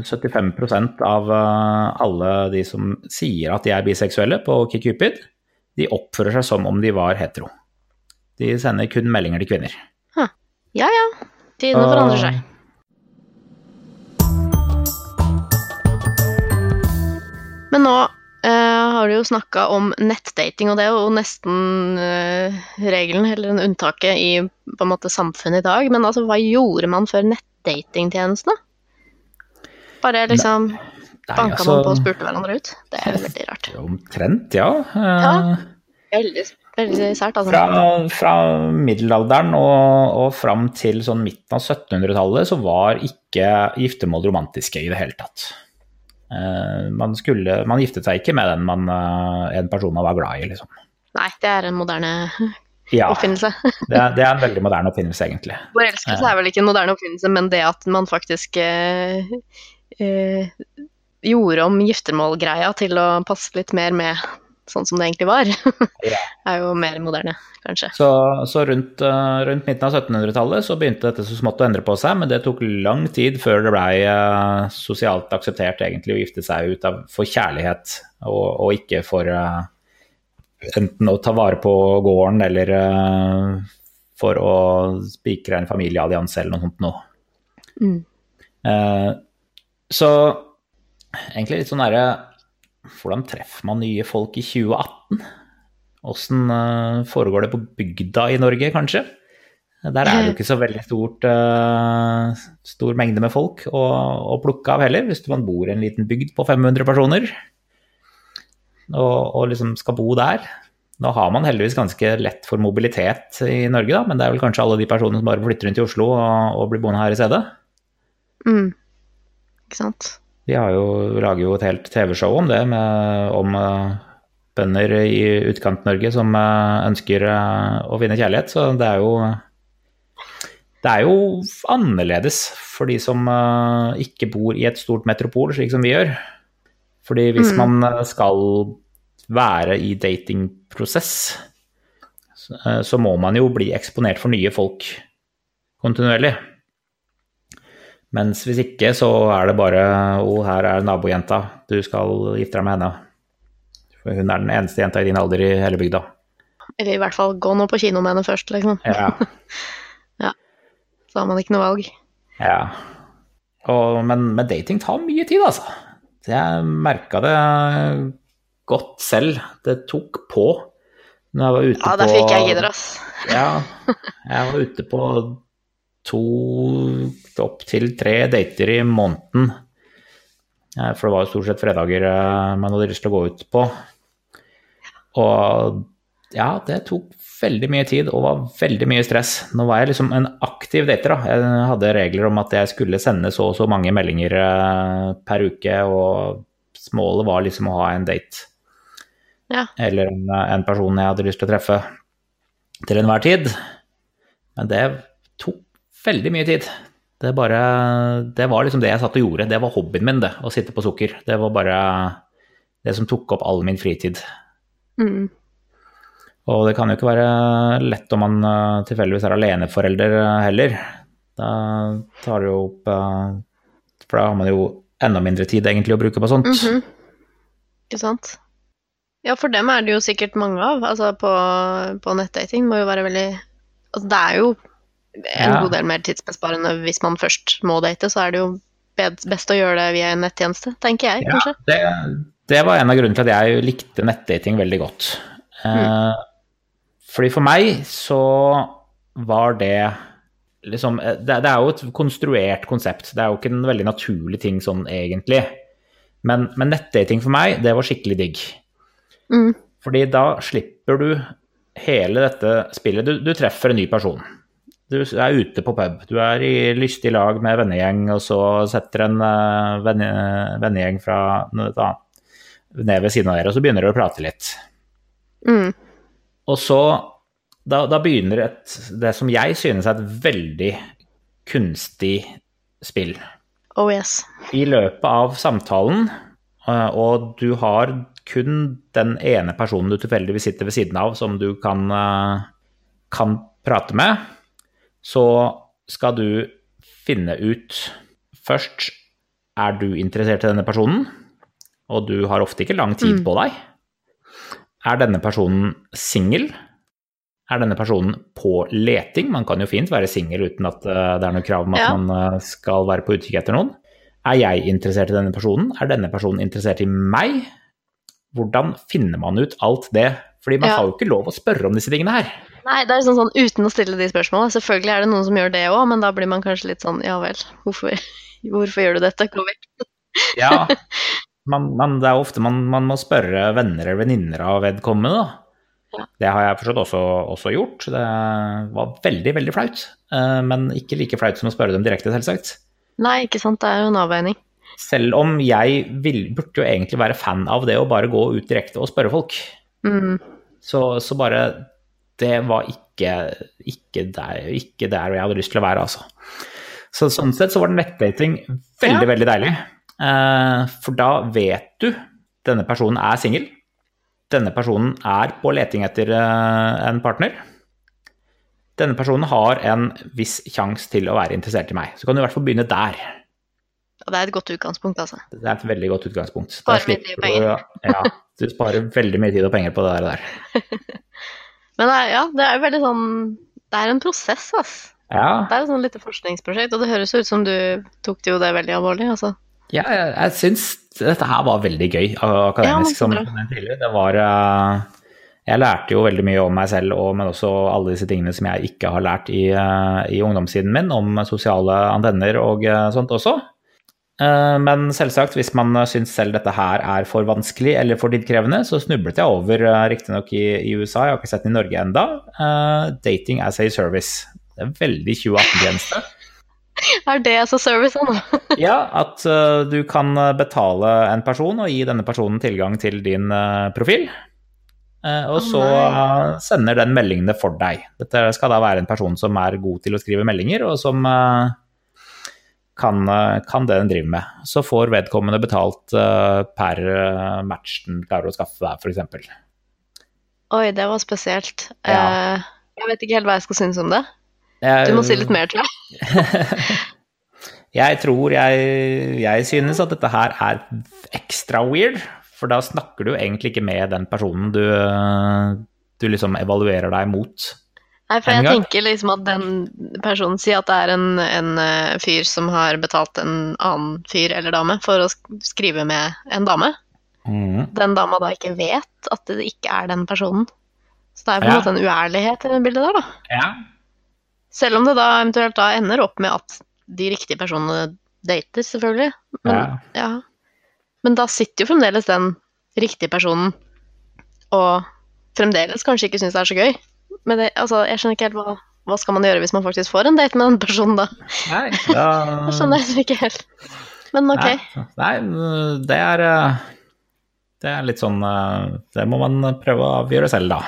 75% av alle de som sier at de er biseksuelle på Kikupid, de oppfører seg som om de var hetero. De sender kun meldinger til kvinner. Huh. Ja ja, tidene forandrer seg. Men nå uh, har du jo snakka om nettdating, og det er jo nesten uh, regelen, eller unntaket, i på en måte samfunnet i dag. Men altså, hva gjorde man før nettdatingtjenestene? Bare liksom Nei, banka altså- man på og spurte hverandre ut? Det er jo veldig rart. Omtrent, ja. Ja. Eh, Veldig, veldig sært, altså. Fra, fra middelalderen og, og fram til sånn midten av 1700-tallet så var ikke giftermål romantiske i det hele tatt. Eh, man, skulle, man giftet seg ikke med den man, eh, en person man var glad i, liksom. Nei, det er en moderne Ja, oppfinnelse. det er, det er en veldig moderne oppfinnelse, egentlig. Forelskelse er vel ikke en moderne oppfinnelse, men det at man faktisk eh, eh, gjorde om giftermålgreia til å passe litt mer med sånn som det egentlig var, Ja. er jo mer moderne, kanskje. Så, så rundt, eh, rundt midten av 1700-tallet så begynte dette så smått å endre på seg, men det tok lang tid før det blei uh, sosialt akseptert egentlig å gifte seg ut av, for kjærlighet, og, og ikke for uh, enten å ta vare på gården eller uh, for å spikre en familieallianse eller noe sånt noe. Mm. Eh, så egentlig litt sånn derre Hvordan treffer man nye folk i 2018? Åssen eh, foregår det på bygda i Norge, kanskje? Der er det jo ikke så veldig stort, eh, stor mengde med folk å, å plukke av heller, hvis man bor i en liten bygd på 500 personer og, og liksom skal bo der. Nå har man heldigvis ganske lett for mobilitet i Norge, da, men det er vel kanskje alle de personene som bare flytter rundt i Oslo og, og blir boende her i stedet. Mm. Ikke sant. Har jo, lager jo et helt TV-show om det, med, om eh, bønder i Utkant-Norge som eh, ønsker eh, å finne kjærlighet. Så det er jo Det er jo annerledes for de som ikke bor i et stort metropol, slik som vi gjør. Fordi hvis Mm. man skal være i datingprosess, så, så må man jo bli eksponert for nye folk kontinuerlig. Mens hvis ikke, så er det bare Å, her er nabojenta. Du skal gifte deg med henne. For hun er den eneste jenta i din alder i hele bygda. Eller i hvert fall gå nå på kino med henne først, liksom. Ja. Så har man ikke noe valg. ja. Og, men, men dating tar mye tid, altså. Jeg merka det godt selv. Det tok på. Når jeg var ute Ja, der fikk jeg gidder, ass. Ja, jeg var ute på to opp til tre dater i måneden. Eh, For det var jo stort sett fredager eh, man hadde lyst til å gå ut på. Og ja, det tok veldig mye tid og var veldig mye stress. Nå var jeg liksom en aktiv dater, da. Jeg hadde regler om at jeg skulle sende så og så mange meldinger eh, per uke, og målet var liksom å ha en date. Ja. Eller en, en person jeg hadde lyst til å treffe til enhver tid. Men det tok veldig mye tid. Det, bare, det var liksom det jeg satt og gjorde. Det var hobbyen min, det, å sitte på sukker. Det var bare det som tok opp all min fritid. Mm. Og det kan jo ikke være lett om man eh, tilfeldigvis er aleneforelder eh, heller. Da tar det jo opp eh, For da har man jo enda mindre tid egentlig å bruke på sånt. Mhm. Ikke sant? Ja, for dem er det jo sikkert mange av. Altså på, på nettdating må jo være veldig Altså det er jo en Ja. god del mer tidsbesparende hvis man først må date, så er det jo best å gjøre det via en nettjeneste, tenker jeg, Ja, kanskje. det, det var en av grunnene til at jeg likte nettdating veldig godt. Mm. Fordi for meg så var det liksom det, det er jo et konstruert konsept. Det er jo ikke en veldig naturlig ting sånn egentlig. Men, men nettdating for meg, det var skikkelig digg. Mm. Fordi da slipper du hele dette spillet. Du, du treffer en ny person. Du er ute på pub. Du er i lystig lag med vennegjeng, og så setter en uh, venne, vennegjeng fra da, ned ved siden av dere, og så begynner dere å prate litt. Mm. Og så da, da begynner et, det som jeg synes er et veldig kunstig spill. Oh yes. I løpet av samtalen, eh, og du har kun den ene personen du tilfeldigvis sitter ved siden av som du kan, eh, kan prate med, så skal du finne ut først er du interessert i denne personen, og du har ofte ikke lang tid Mm. på deg. Er denne personen singel? Er denne personen på leting? Man kan jo fint være singel uten at eh, det er noe krav om at Ja. man eh, skal være på utkikk etter noen. Er jeg interessert i denne personen? Er denne personen interessert i meg? Hvordan finner man ut alt det? Fordi man Ja. har jo ikke lov å spørre om disse tingene her. Nei, det er sånn, sånn uten å stille de spørsmålene. Selvfølgelig er det noen som gjør det òg, men da blir man kanskje litt sånn ja vel, hvorfor, hvorfor gjør du dette? Gå vekk. Ja, man, man, det er ofte man, man må spørre venner eller venninner av vedkommende, da. Ja. Det har jeg forstått også, også gjort. Det var veldig, veldig flaut. Eh, Men ikke like flaut som å spørre dem direkte, selvsagt. Nei, ikke sant, det er jo en avveining. Selv om jeg vil, burde jo egentlig være fan av det å bare gå ut direkte og spørre folk. Mm. Så, så bare Det var ikke, ikke, der, ikke der jeg hadde lyst til å være, altså. Så sånn sett så var nettdating veldig, Ja. veldig deilig. Eh, for da vet du denne personen er singel. Denne personen er på leting etter eh, en partner. Denne personen har en viss sjanse til å være interessert i meg. Så kan du i hvert fall begynne der. Og det er et godt utgangspunkt, altså. Det er et veldig godt utgangspunkt. Sparer mye tid og penger. du- Ja, du sparer veldig mye tid og penger på det der. Men det er, ja, det er jo veldig sånn Det er en prosess, ass. Ja, Det er et sånn lite forskningsprosjekt, og det høres ut som du tok det jo det veldig alvorlig, altså. Ja, jeg, jeg syns dette her var veldig gøy akademisk. Ja, som tidligere. Det var eh, Jeg lærte jo veldig mye om meg selv, og, men også alle disse tingene som jeg ikke har lært i, eh, i ungdomstiden min, om sosiale antenner og eh, sånt også. Eh, Men selvsagt, hvis man syns selv dette her er for vanskelig eller for tidkrevende, så snublet jeg over, eh, riktignok i, i USA, jeg har ikke sett den i Norge enda, Dating as a Service. Det er veldig 2018-tjeneste. Er det altså servicen? Ja, at uh, du kan eh, betale en person og gi denne personen tilgang til din uh, profil. Uh, og oh, så eh, sender den meldingene for deg. Dette skal da være en person som er god til å skrive meldinger, og som eh, kan, eh, kan det den driver med. Så får vedkommende betalt uh, per eh, match den klarer å skaffe deg, f.eks. Oi, det var spesielt. Ja. Uh, jeg vet ikke helt hva jeg skal synes om det. Du må si litt mer, tror jeg. Jeg tror jeg, jeg synes at dette her er ekstra weird, for da snakker du egentlig ikke med den personen du, du liksom evaluerer deg mot. Nei, for jeg tenker liksom at den personen sier at det er en, en eh, fyr som har betalt en annen fyr eller dame for å skrive med en dame. Mm. Den dama da ikke vet at det ikke er den personen. Så det er på en Ja. måte en uærlighet i det bildet der, da. Ja. Selv om det da eventuelt da ender opp med at de riktige personene dater, selvfølgelig. Men, Ja. ja. Men da sitter jo fremdeles den riktige personen og fremdeles kanskje ikke syns det er så gøy. Men det, altså, jeg skjønner ikke helt hva, hva skal man gjøre hvis man faktisk får en date med den personen, da? Nei, da, Jeg skjønner jeg ikke helt. Men ok. Nei, nei, det er eh, Det er litt sånn eh, Det må man prøve å avgjøre selv, da.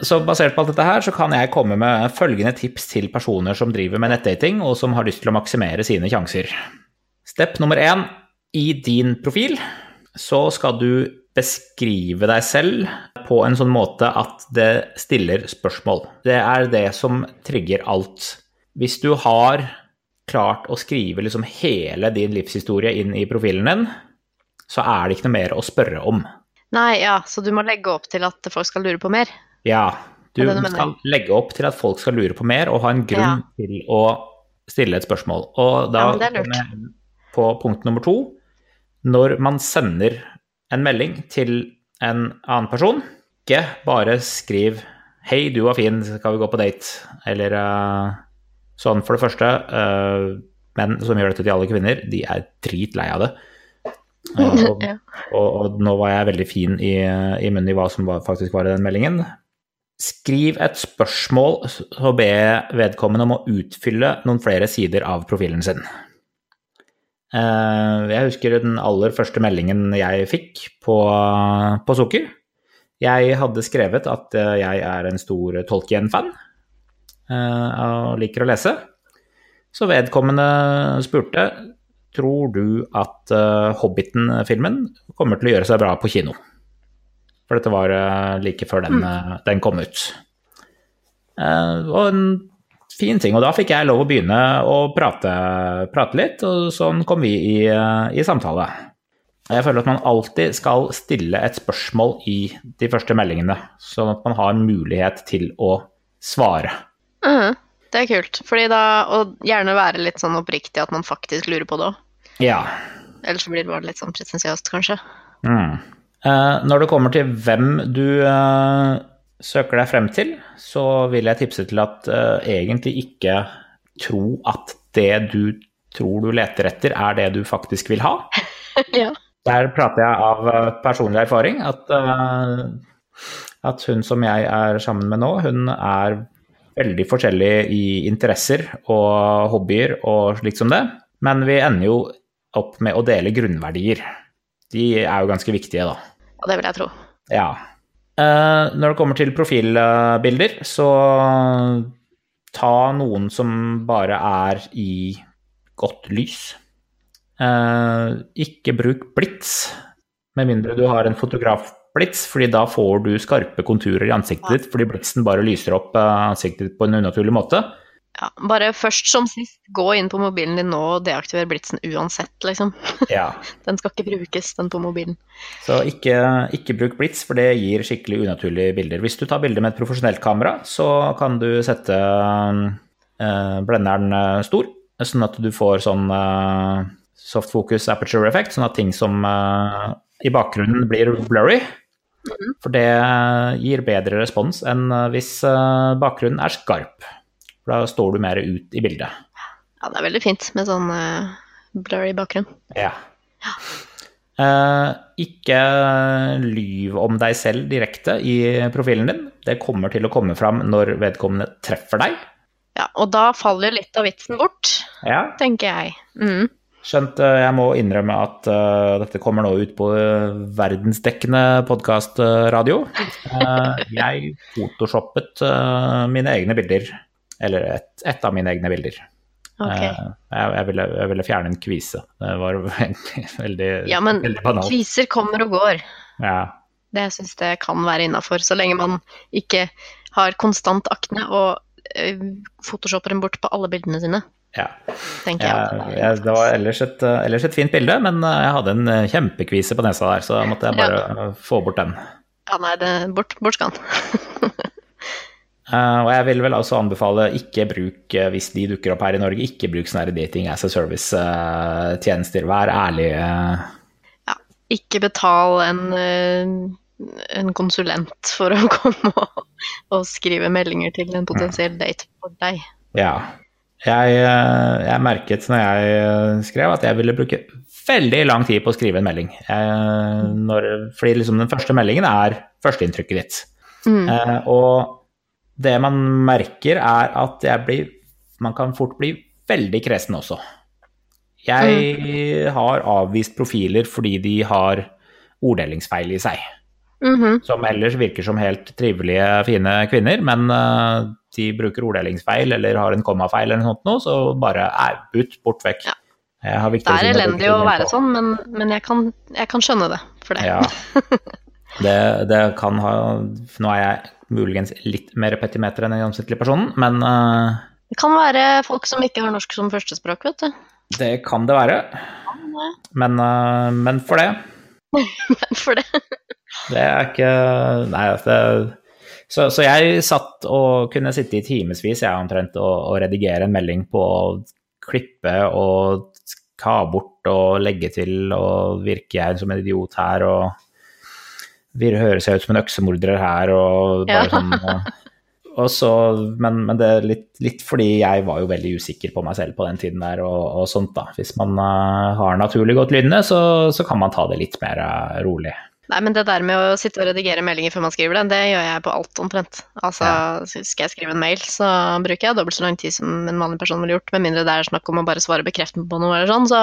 Så basert på alt dette her, så kan jeg komme med følgende tips til personer som driver med nettdating, og som har lyst til å maksimere sine sjanser. Step nummer én. I din profil så skal du beskrive deg selv på en sånn måte at det stiller spørsmål. Det er det som trigger alt. Hvis du har klart å skrive liksom hele din livshistorie inn i profilen din, så er det ikke noe mer å spørre om. Nei, ja, så du må legge opp til at folk skal lure på mer? Ja, du du skal legge opp til at folk skal lure på mer og ha en grunn til å stille et spørsmål. Og da Ja, er kommer jeg på punkt nummer to. Når man sender en melding til en annen person. Ikke bare skriv 'Hei, du var fin, skal vi gå på date?' Eller uh, sånn, for det første. Uh, menn som gjør dette til alle kvinner, de er dritlei av det. Uh, og, og, og nå var jeg veldig fin i, i munnen i hva som var, faktisk var i den meldingen. Skriv et spørsmål og be vedkommende om å utfylle noen flere sider av profilen sin. Eh, Jeg husker den aller første meldingen jeg fikk på, på Sukker. Jeg hadde skrevet at eh, jeg er en stor Tolkien-fan eh, og liker å lese. Så vedkommende spurte tror du at Hobbiten-filmen kommer til å gjøre seg bra på kino. For dette var like før den, eh, den kom ut. Og en fin ting. Og da fikk jeg lov å begynne å prate, prate litt, og sånn kom vi i, i samtale. Jeg føler at man alltid skal stille et spørsmål i de første meldingene, sånn at man har mulighet til å svare. Mhm, Det er kult. Fordi da, og gjerne være litt sånn oppriktig at man faktisk lurer på det òg. Ja. Ellers blir det bare litt sånn pretensiøst, kanskje. Mm. Eh, når det kommer til hvem du eh, søker deg frem til, så vil jeg tipse til at uh, egentlig ikke tro at det du tror du leter etter, er det du faktisk vil ha. ja. Der prater jeg av eh, personlig erfaring at, uh, at hun som jeg er sammen med nå, hun er veldig forskjellig i interesser og hobbyer og slikt som det. Men vi ender jo opp med å dele grunnverdier. De er jo ganske viktige, da. Og det vil jeg tro. Ja. Eh, når det kommer til profilbilder, så ta noen som bare er i godt lys. Eh, ikke bruk blits, med mindre du har en fotografblits, fordi da får du skarpe konturer i ansiktet ditt, fordi blitsen bare lyser opp eh, ansiktet ditt på en unaturlig måte. Ja, bare først som sist, gå inn på mobilen din nå og deaktiver blitsen uansett, liksom. Ja. Den skal ikke brukes, den på mobilen. Så ikke, ikke bruk blits, for det gir skikkelig unaturlige bilder. Hvis du tar bilder med et profesjonelt kamera, så kan du sette eh, blenderen eh, stor, sånn at du får sånn eh, soft focus aperture effect, sånn at ting som eh, i bakgrunnen blir blurry. For det gir bedre respons enn eh, hvis eh, bakgrunnen er skarp. For da står du mer ut i bildet. Ja, det er veldig fint med sånn uh, blurry bakgrunn. Ja. Eh, ikke lyv om deg selv direkte i profilen din. Det kommer til å komme fram når vedkommende treffer deg. Ja, og da faller litt av vitsen bort, Ja. tenker jeg. Mm. Skjønt eh, jeg må innrømme at uh, dette kommer nå ut på verdensdekkende podkastradio. jeg photoshoppet uh, mine egne bilder. Eller et, et av mine egne bilder. Ok. Eh, jeg, jeg, ville, jeg ville fjerne en kvise. Det var veldig, veldig, Ja, men veldig banalt. kviser kommer og går. Ja. Det syns jeg kan være innafor, så lenge man ikke har konstant akne og uh, photoshopper den bort på alle bildene sine, ja. jeg. ja. det var ellers et, ellers et fint bilde, men eh, jeg hadde en kjempekvise på nesa der, så da måtte jeg bare ja. få bort den. Ja, nei, det, bort, bort skal den. Eh, og jeg vil vel også anbefale ikke bruk, uh, hvis de dukker opp her i Norge, ikke bruk sånne dating as a service-tjenester. Vær ærlig. eh. Ja, ikke betal en, eh, en konsulent for å komme og, og skrive meldinger til en potensiell date for deg. Ja. Jeg, eh, jeg merket når jeg eh, skrev at jeg ville bruke veldig lang tid på å skrive en melding. Eh, Når, fordi liksom den første meldingen er førsteinntrykket ditt. Mm. Eh, og det man merker, er at jeg blir Man kan fort bli veldig kresen også. Jeg har avvist profiler fordi de har orddelingsfeil i seg. Mhm. Som ellers virker som helt trivelige, fine kvinner, men uh, de bruker orddelingsfeil eller har en kommafeil eller noe sånt, nå, så bare er ut, bort vekk. Ja. Det er elendig å være på. sånn, men, men jeg, kan, jeg kan skjønne det for det. Ja. Det, det kan ha Nå er jeg muligens litt mer petimeter enn den gjennomsnittlige personen, men uh, Det kan være folk som ikke har norsk som førstespråk, vet du. det kan det være. Men, uh, men for det. Men for det. Det er ikke Nei, det så, så jeg satt og kunne sitte i timevis jeg omtrent og, og redigere en melding på å klippe og ta bort og legge til, og virker jeg som en idiot her, og høres seg ut som en øksemorder her, og bare Ja. sånn og, og så, men, men det er litt, litt fordi jeg var jo veldig usikker på meg selv på den tiden der og, og sånt, da. Hvis man uh, har naturlig godt lydende, så, så kan man ta det litt mer uh, rolig. Nei, men det der med å sitte og redigere meldinger før man skriver det, det gjør jeg på alt omtrent. Altså, skal jeg skrive en mail, så bruker jeg dobbelt så lang tid som en vanlig person ville gjort, med mindre det er snakk om å bare svare bekreftende på noe eller sånn. Så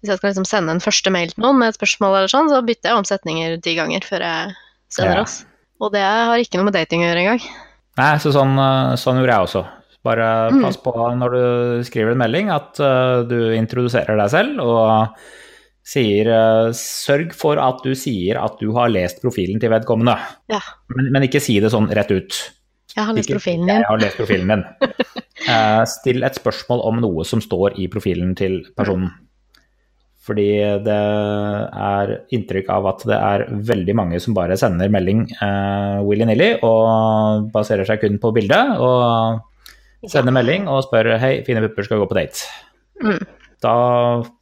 hvis jeg skal liksom sende en første mail til noen med et spørsmål eller sånn, så bytter jeg om setninger ti ganger før jeg sender Ja. oss. Og det har ikke noe med dating å gjøre engang. Nei, så sånn, eh, sånn gjorde jeg også. Bare Mm. pass på når du skriver en melding at uh, du introduserer deg selv og sier uh, Sørg for at du sier at du har lest profilen til vedkommende. Ja. Men, men ikke si det sånn rett ut. Jeg har lest Ikke, profilen Jeg har lest profilen din. uh, still et spørsmål om noe som står i profilen til personen. Fordi det er inntrykk av at det er veldig mange som bare sender melding uh, willy-nilly og baserer seg kun på bildet. Og sender melding og spør hei, fine pupper skal gå på date. Mm. Da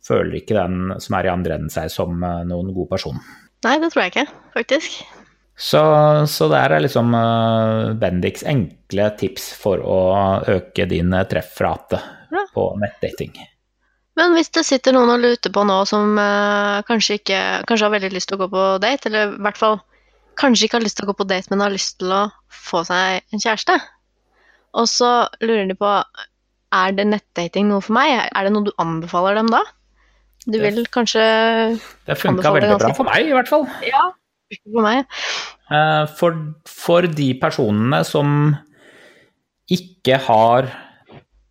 føler ikke den som er i andre enden seg som eh, noen god person. Nei, det tror jeg ikke, faktisk. Så, så det er liksom uh, Bendiks enkle tips for å øke din treffrate Ja. på nettdating. Men hvis det sitter noen og luter på nå som eh, kanskje ikke Kanskje har veldig lyst til å gå på date, eller i hvert fall kanskje ikke har lyst til å gå på date, men har lyst til å få seg en kjæreste, og så lurer de på er det nettdating noe for meg? Er det noe du anbefaler dem da? Du vil kanskje Det funka veldig bra for meg, i hvert fall. Ja, for meg. Eh, For, for de personene som ikke har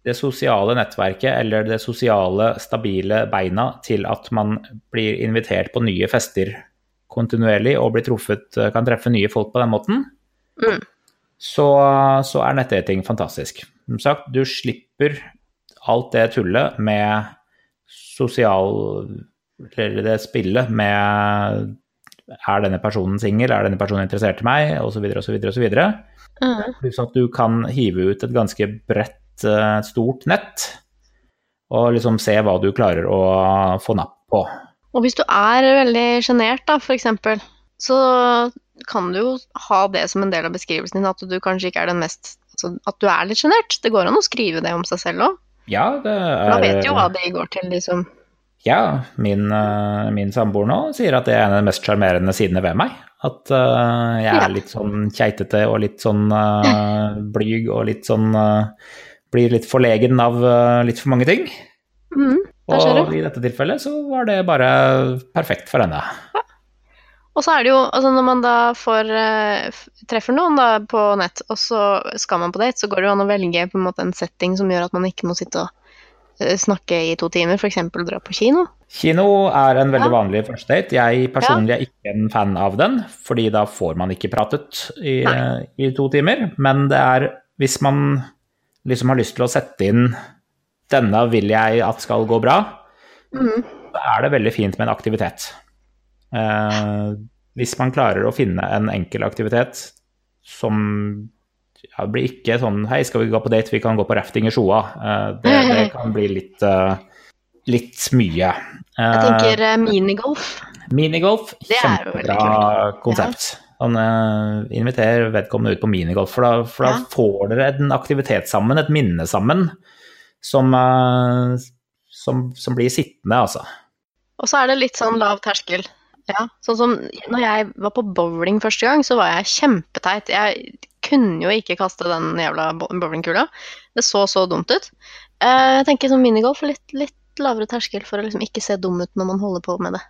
det sosiale nettverket eller det sosiale, stabile beina til at man blir invitert på nye fester kontinuerlig og blir truffet, kan treffe nye folk på den måten, Mm. så, så er nettdating fantastisk. Som sagt, du slipper alt det tullet med sosial Eller det spillet med er denne personen singel, er denne personen interessert i meg, osv., osv., osv. Mm. Pluss at du kan hive ut et ganske bredt, eh, stort nett, og liksom se hva du klarer å få napp på. Og hvis du er veldig sjenert, da, eksempel, så kan du jo ha det som en del av beskrivelsen din, at du kanskje ikke er den mest altså, At du er litt sjenert. Det går an å skrive det om seg selv òg. Ja, det For da er vet du jo hva det går til, liksom. Ja, min, eh, min samboer nå sier at det er en av de mest sjarmerende sidene ved meg. At uh, jeg er litt sånn keitete og litt sånn uh, blyg og litt sånn eh, Blir litt forlegen av eh, litt for mange ting. Mm, Og i dette tilfellet så var det bare perfekt for henne. Og så er det jo, altså når man da får eh, treffer noen da på nett, og så skal man på date, så går det jo an å velge på en måte en setting som gjør at man ikke må sitte og eh, snakke i to timer, f.eks. dra på kino. Kino er en veldig Ja. vanlig første date. Jeg personlig er ikke en fan av den, fordi da får man ikke pratet i, i to timer. Men det er hvis man liksom har lyst til å sette inn denne vil jeg at skal gå bra, Mm. så er det veldig fint med en aktivitet. Eh, hvis man klarer å finne en enkel aktivitet som ja, det blir ikke sånn Hei, skal vi gå på date? Vi kan gå på rafting i Sjoa. Eh, det, det kan bli litt, uh, litt mye. Jeg Eh, tenker eh, minigolf. Minigolf, veldig kjempebra konsept. Sånn, uh, inviter vedkommende ut på minigolf, for da, for da Ja. får dere en aktivitet sammen, et minne sammen, som, uh, som, som blir sittende, altså. Og så er det litt sånn lav terskel. Ja, sånn som når jeg var på bowling første gang, så var jeg kjempeteit. Jeg kunne jo ikke kaste den jævla bowlingkula. Det så så dumt ut. Uh, Jeg tenker sånn minigolf litt, litt lavere terskel for å liksom ikke se dum ut når man holder på med det.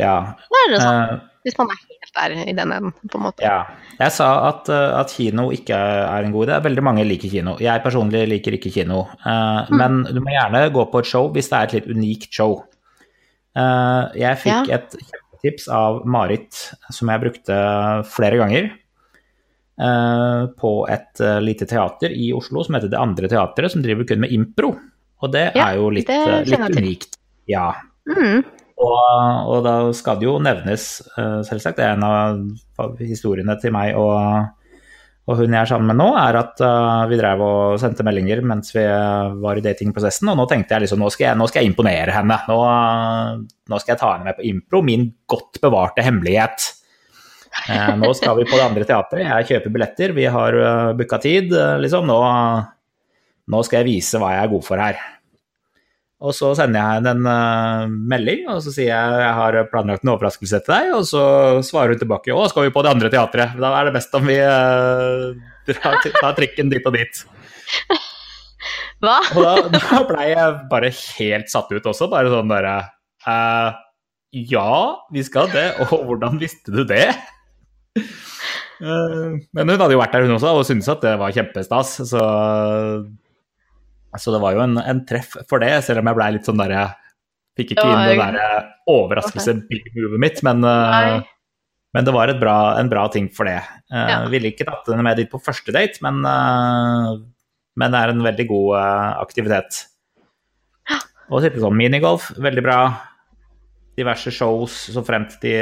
Ja, Da er det sånn, eh, hvis man er helt der i den enden, på en måte. ja. Jeg sa at, eh, at kino ikke er en god idé. Veldig mange liker kino. Jeg personlig liker ikke kino. Eh, Men du må gjerne gå på et show hvis det er et litt unikt show. Uh, Jeg fikk Ja. et kjempetips av Marit som jeg brukte flere ganger. Uh, På et lite teater i Oslo som heter Det Andre Teatret, som driver kun med impro. Og det Ja, er jo litt, litt unikt. Ja. Mm. Og, og da skal det jo nevnes, eh, selvsagt, det er en av historiene til meg og, Og hun jeg er sammen med nå, er at uh, vi drev og sendte meldinger mens vi var i datingprosessen, og nå tenkte jeg liksom nå skal jeg, nå skal jeg imponere henne. Nå, nå, skal jeg ta henne med på impro, min godt bevarte hemmelighet. Uh, nå skal vi på det andre teatret, jeg kjøper billetter, vi har uh, booka tid, liksom. Nå, nå skal jeg vise hva jeg er god for her. Og så sender jeg henne en uh, melding og så sier jeg jeg har planlagt en overraskelse til deg. Og så svarer hun tilbake å, skal vi på det andre teatret. Da er det best om vi uh, drar, tar trikken dit og dit. Hva? Og da, da blei jeg bare helt satt ut også. Bare sånn derre uh, Ja, vi skal det. Og hvordan visste du det? men hun hadde jo vært der, hun også, og syntes at det var kjempestas. Så så det var jo en, en treff for det, selv om jeg blei litt sånn der jeg Fikk ikke inn det der overraskelse-big-movet mitt, men, uh, men, det var bra, en bra ting for det. Jeg ja. Ville ikke tatt henne med dit på første date, men, men det er en veldig god aktivitet. Og sitte sånn minigolf, veldig bra. Diverse shows så fremt de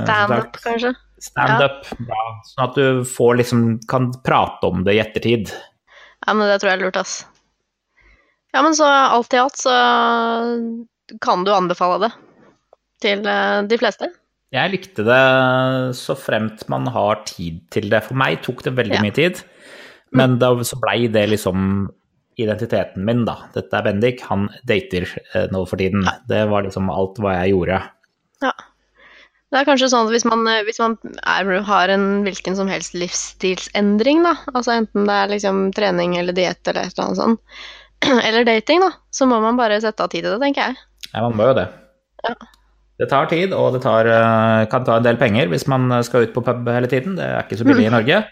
Standup, kanskje? Standup, ja. bra. Sånn at du får liksom kan prate om det i ettertid. Ja, men det tror jeg er lurt, ass. Ja, men så alt i alt så kan du anbefale det til eh, de fleste? Jeg likte det så fremt man har tid til det. For meg tok det veldig ja. mye tid, men da så blei det liksom identiteten min, da. Dette er Bendik, han dater eh, nå for tiden. Det var liksom alt hva jeg gjorde. Ja. Det er kanskje sånn at hvis man, eh, hvis man er, har en hvilken som helst livsstilsendring, da, altså enten det er liksom trening eller diett eller et eller annet sånt, eller dating, da, så må man bare sette av tid til det, tenker jeg. Ja, man må jo det. Ja. Det tar tid, og det tar, eh, kan ta en del penger hvis man skal ut på pub hele tiden. Det er ikke så billig mm. i Norge.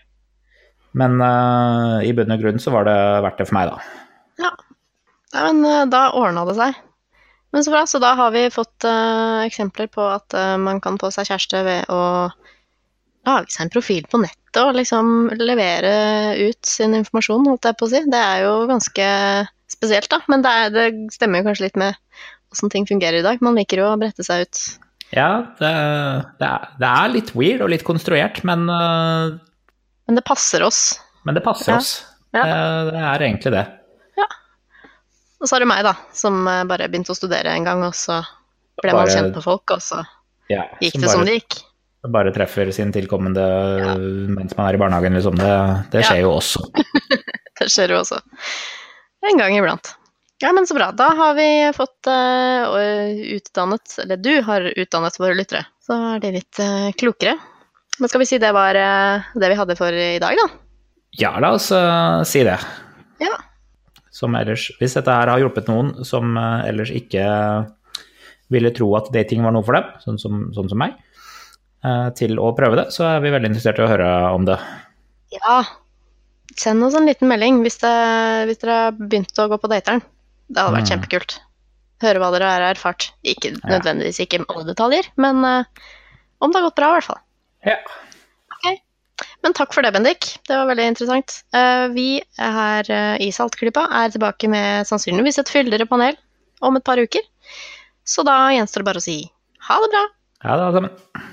Men uh, i bunn og grunn så var det verdt det for meg, da. Ja. ja men uh, da ordna det seg. Men så bra. Så da har vi fått uh, eksempler på at man kan få seg kjæreste ved å lage seg en profil på nett og liksom levere ut sin informasjon, holdt jeg på å si. Det er jo ganske spesielt, da. Men det, er, det stemmer jo kanskje litt med åssen ting fungerer i dag. Man liker jo å brette seg ut. Ja, det, det, er, det er, litt weird og litt konstruert, men uh, Men det passer oss. Men det passer ja. oss. Ja. Det, er egentlig det. Ja. Og så er det meg, da, som eh, bare begynte å studere en gang, og så ble bare, man kjent med folk, og så ja, gikk det bare, som det gikk bare treffer sin tilkommende mens man er i barnehagen, liksom. Det, det skjer jo også. det skjer jo også. En gang iblant. Ja, men så bra. Da har vi fått uh, utdannet, eller du har utdannet våre lyttere. Så er de litt uh, klokere. Men skal vi si det var uh, det vi hadde for i dag, da? Ja, la oss si det. Ja. Som ellers Hvis dette her har hjulpet noen som ellers ikke ville tro at dating var noe for dem, sånn som, sånn som meg, til å prøve det, så er vi veldig interessert i å høre om det. Ja, send oss en liten melding hvis, det, hvis dere har begynt å gå på dateren. Det hadde vært mm. kjempekult. Høre hva dere har erfart. Ikke nødvendigvis ikke alle detaljer, men uh, om det har gått bra, i hvert fall. Ja. Okay. Men takk for det, Bendik. Det var veldig interessant. Uh, vi her uh, i Saltklypa er tilbake med sannsynligvis et fyldigere panel om et par uker. Så da gjenstår det bare å si ha det bra. Ha det, alle sammen.